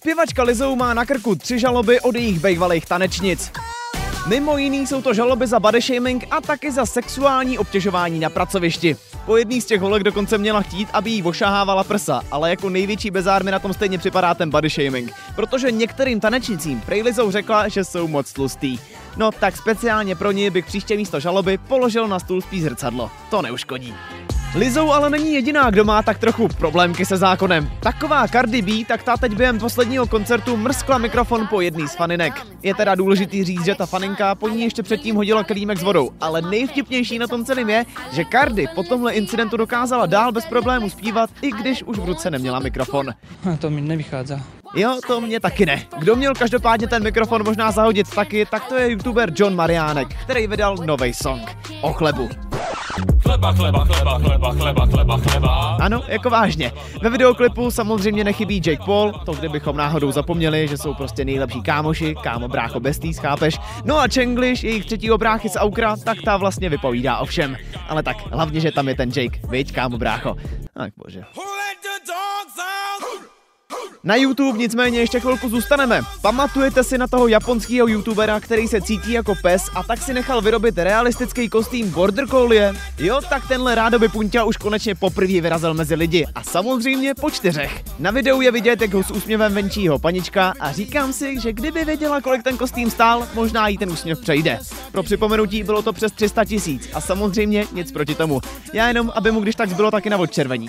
Zpěvačka Lizou má na krku tři žaloby od jejich bejvalých tanečnic. Mimo jiný jsou to žaloby za body shaming a taky za sexuální obtěžování na pracovišti. Po jedný z těch holek dokonce měla chtít, aby jí ošahávala prsa, ale jako největší bezár mi na tom stejně připadá ten body shaming, protože některým tanečnicím prej Lizou řekla, že jsou moc tlustý. No tak speciálně pro ní bych příště místo žaloby položil na stůl spíš zrcadlo. To neuškodí. Lizou ale není jediná, kdo má tak trochu problémky se zákonem. Taková Cardi B, tak ta teď během posledního koncertu mrskla mikrofon po jedný z faninek. Je teda důležitý říct, že ta faninka po ní ještě předtím hodila klímek s vodou, ale nejvtipnější na tom celém je, že Cardi po tomhle incidentu dokázala dál bez problémů zpívat, i když už v ruce neměla mikrofon. To mi nevychádza. Jo, to mě taky ne. Kdo měl každopádně ten mikrofon možná zahodit taky, tak to je youtuber John Mariánek, který vydal nový song o chlebu. Chleba, chleba, chleba, chleba, chleba, chleba, chleba. Ano, jako vážně. Ve videoklipu samozřejmě nechybí Jake Paul, to kdybychom náhodou zapomněli, že jsou prostě nejlepší kámoši, kámo brácho besties, chápeš? No a Chenglish, jejich třetího bráchy z Aukra, tak ta vlastně vypovídá o všem. Ale tak, hlavně, že tam je ten Jake, viď, kámo brácho. Tak bože. Na YouTube nicméně ještě chvilku zůstaneme. Pamatujete si na toho japonského youtubera, který se cítí jako pes a tak si nechal vyrobit realistický kostým Border Collie? Jo, tak tenhle rádoby punťa už konečně poprvé vyrazil mezi lidi a samozřejmě po čtyřech. Na videu je vidět, jak ho s úsměvem venčího panička a říkám si, že kdyby věděla, kolik ten kostým stál, možná jí ten úsměv přejde. Pro připomenutí bylo to přes 300 tisíc a samozřejmě nic proti tomu. Já jenom, aby mu když tak zbylo taky na odčervení.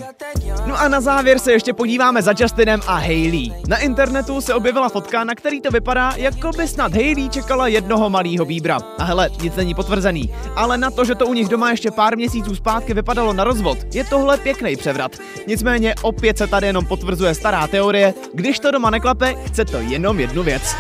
No a na závěr se ještě podíváme za Justinem a Hailey. Na internetu se objevila fotka, na který to vypadá, jako by snad Hailey čekala jednoho malého bíbra. A hele, nic není potvrzený. Ale na to, že to u nich doma ještě pár měsíců zpátky vypadalo na rozvod, je tohle pěkný převrat. Nicméně opět se tady jenom potvrzuje stará teorie, když to doma neklape, chce to jenom jednu věc.